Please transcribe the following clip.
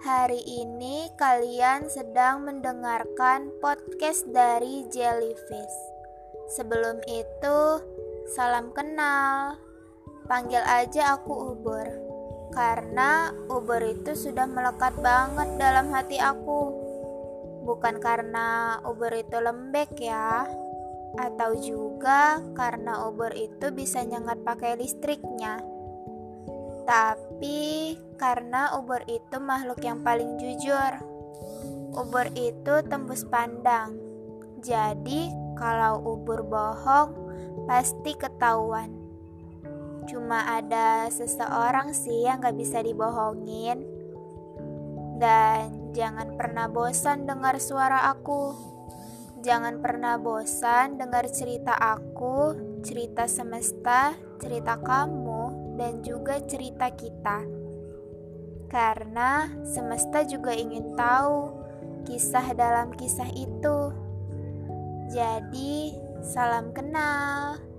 Hari ini kalian sedang mendengarkan podcast dari Jellyfish. Sebelum itu, salam kenal. Panggil aja aku Ubur. Karena Ubur itu sudah melekat banget dalam hati aku. Bukan karena Ubur itu lembek ya. Atau juga karena Ubur itu bisa nyengat pakai listriknya tapi karena ubur itu makhluk yang paling jujur. Ubur itu tembus pandang. Jadi, kalau ubur bohong, pasti ketahuan. Cuma ada seseorang sih yang gak bisa dibohongin. Dan jangan pernah bosan dengar suara aku. Jangan pernah bosan dengar cerita aku, cerita semesta, cerita kamu dan juga cerita kita. Karena semesta juga ingin tahu kisah dalam kisah itu. Jadi, salam kenal.